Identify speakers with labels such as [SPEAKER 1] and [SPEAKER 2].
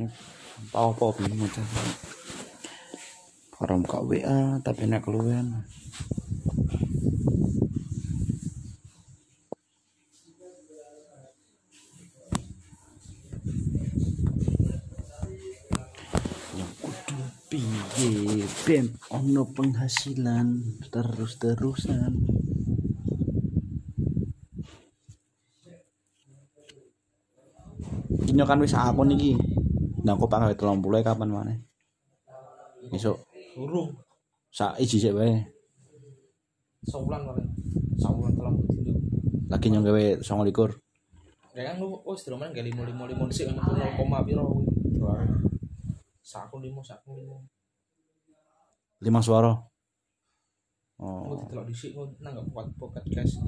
[SPEAKER 1] ini apa-apa bingung aja orang kak WA tapi nak keluar yang kudu piye ben ono penghasilan terus-terusan. Ini kan wis akun iki. Nah, aku panggawe 30 kapan maneh? Besok
[SPEAKER 2] Urung.
[SPEAKER 1] sak iji sik wae.
[SPEAKER 2] Saulan paling. Saulan telam dulu.
[SPEAKER 1] Lagi nyong gawe 29.
[SPEAKER 2] Ya kan lu oh sedih mana gak limo limo limo sih itu nol koma piro kuwi. Saku limo saku limo.
[SPEAKER 1] 5 suara. Oh.
[SPEAKER 2] kok nang gak kuat pocket cash